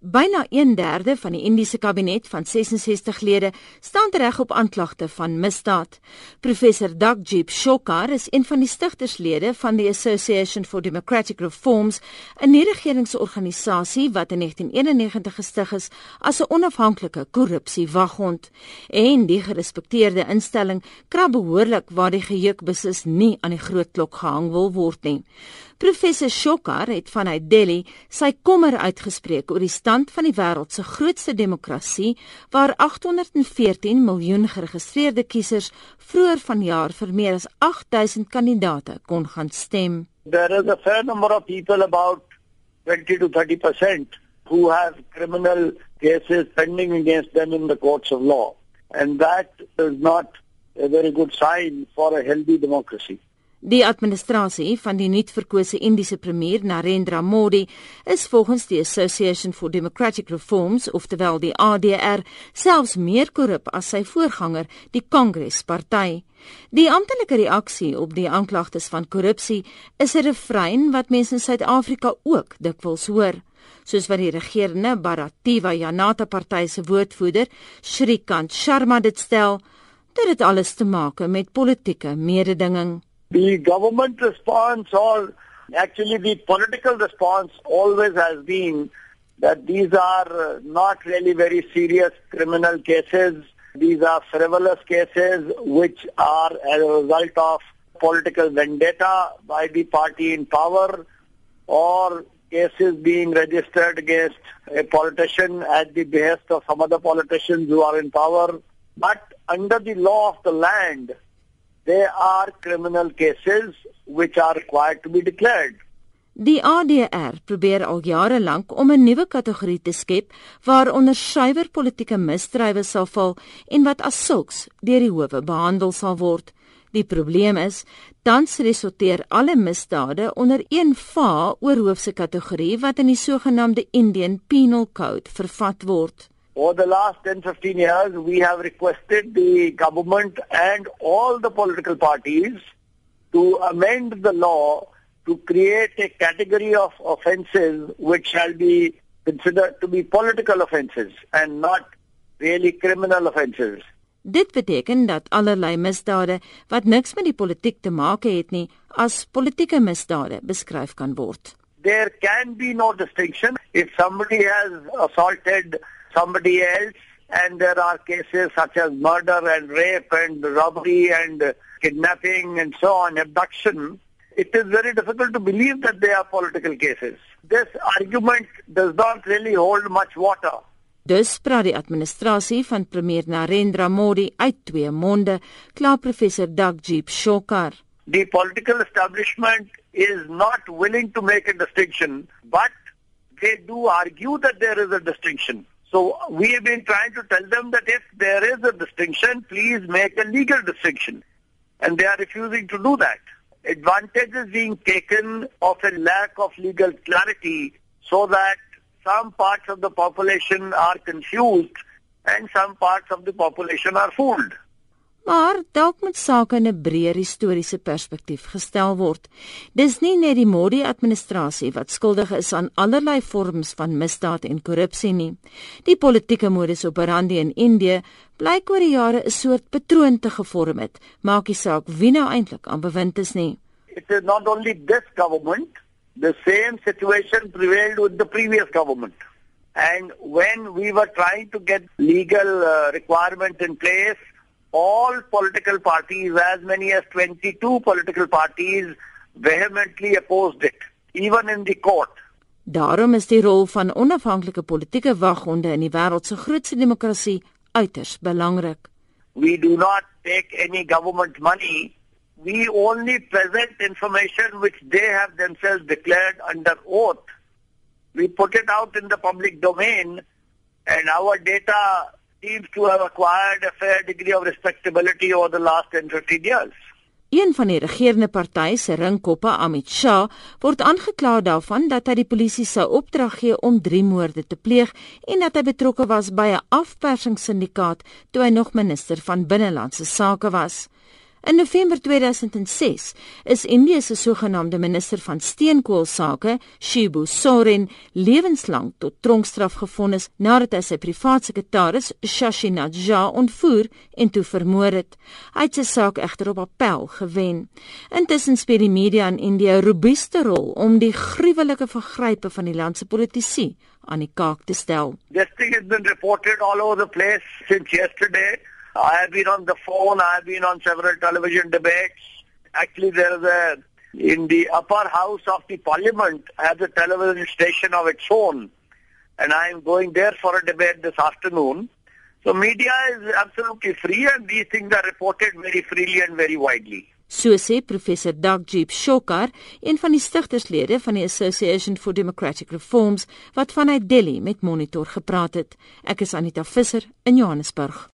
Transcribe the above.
Byna 1/3 van die Indiese kabinet van 66 lede staan reg op aanklagte van misdaad. Professor Dagjip Shokar is een van die stigterslede van die Association for Democratic Reforms, 'n nie-regeringsorganisasie wat in 1991 gestig is as 'n onafhanklike korrupsiewaghond. En die gerespekteerde instelling krap behoorlik waar die gejuk beslis nie aan die groot klok gehang wil word nie. Professor Shokar het vanuit Delhi sy kommer uitgespreek oor die stand van die wêreld se grootste demokrasie waar 814 miljoen geregistreerde kiesers vroeër vanjaar vir meer as 8000 kandidaate kon gaan stem. There is a fair number of people about 20 to 30% who have criminal cases pending against them in the courts of law and that is not a very good sign for a healthy democracy. Die administrasie van die nuutverkose Indiese premier Narendra Modi is volgens die Association for Democratic Reforms, oftewel die ADR, selfs meer korrup as sy voorganger, die Congress-party. Die amptelike reaksie op die aanklagtes van korrupsie is 'n refrein wat mense in Suid-Afrika ook dikwels hoor, soos wat die regerende Bharatiya Janata party se woordvoerder, Shrikant Sharma dit stel, dit het alles te maak met politieke mededinging. The government response or actually the political response always has been that these are not really very serious criminal cases. These are frivolous cases which are as a result of political vendetta by the party in power or cases being registered against a politician at the behest of some other politicians who are in power. But under the law of the land, there are criminal cases which are required to be declared. Die ADR probeer al jare lank om 'n nuwe kategorie te skep waaronder suiwer politieke misdrywe sal val en wat as sulks deur die howe behandel sal word. Die probleem is, tans resulteer alle misdade onder een va oorhoofse kategorie wat in die sogenaamde Indian Penal Code vervat word. For the last 10, 15 years, we have requested the government and all the political parties to amend the law to create a category of offences which shall be considered to be political offences and not really criminal offences. Dit beteken dat allerlei misdade wat niks met die politiek te maak het nie, as politieke misdade beskryf kan word. There can be no distinction if somebody has assaulted somebody else and there are cases such as murder and rape and robbery and kidnapping and so on, abduction, it is very difficult to believe that they are political cases. This argument does not really hold much water. Dus praat die administrasie van premier Narendra Modi uit twee monde, kla professor Dagjip Shokar. The political establishment is not willing to make a distinction, but they do argue that there is a distinction. So we have been trying to tell them that if there is a distinction, please make a legal distinction. And they are refusing to do that. Advantage is being taken of a lack of legal clarity so that some parts of the population are confused and some parts of the population are fooled. Maar dalk moet sake in 'n breër historiese perspektief gestel word. Dis nie net die Modi-administrasie wat skuldig is aan allerlei vorms van misdaad en korrupsie nie. Die politieke modus operandi in Indië blyk oor die jare 'n soort patroon te gevorm het, maak nie saak wie nou eintlik aan bewind is nie. It is not only this government, the same situation prevailed with the previous government. And when we were trying to get legal uh, requirements in place, all political parties, as many as 22 political parties, vehemently opposed it, even in the court. Daarom is die rol van onafhanklike politieke waghonde in die wêreld se grootste demokrasie uiters belangrik. We do not take any government money. We only present information which they have themselves declared under oath. We put it out in the public domain and our data seems to have acquired a fair degree of respectability over the last 10 15 years. Een van die regerende partye se ringkoppe, Amit Shah, word aangekla daarvan dat hy die polisie sou opdrag gee om drie moorde te pleeg en dat hy betrokke was by 'n afpersingssyndikaat toe hy nog minister van binnelandse sake was. In November 2006 is Indië se sogenaamde minister van steenkoolsake, Shibu Soren, lewenslank tot tronkstraf gevonnis nadat hy sy privaat sekretaris, Shashinath Jha, ontvoer en toe vermoor het. Hy het sy saak egter op appel gewen. Intussen speel die media in Indië 'n robuuste rol om die gruwelike vergrype van die land se politici aan die kaak te stel. This thing has been reported all over the place since yesterday. I have been on the phone, I have been on several television debates. Actually, there is a, in the upper house of the parliament, has a television station of its own. And I am going there for a debate this afternoon. So media is absolutely free and these things are reported very freely and very widely. So sê professor Dagjeep Shokar, een van die stigterslede van die Association for Democratic Reforms wat vanuit Delhi met Monitor gepraat het. Ek is Anita Visser in Johannesburg.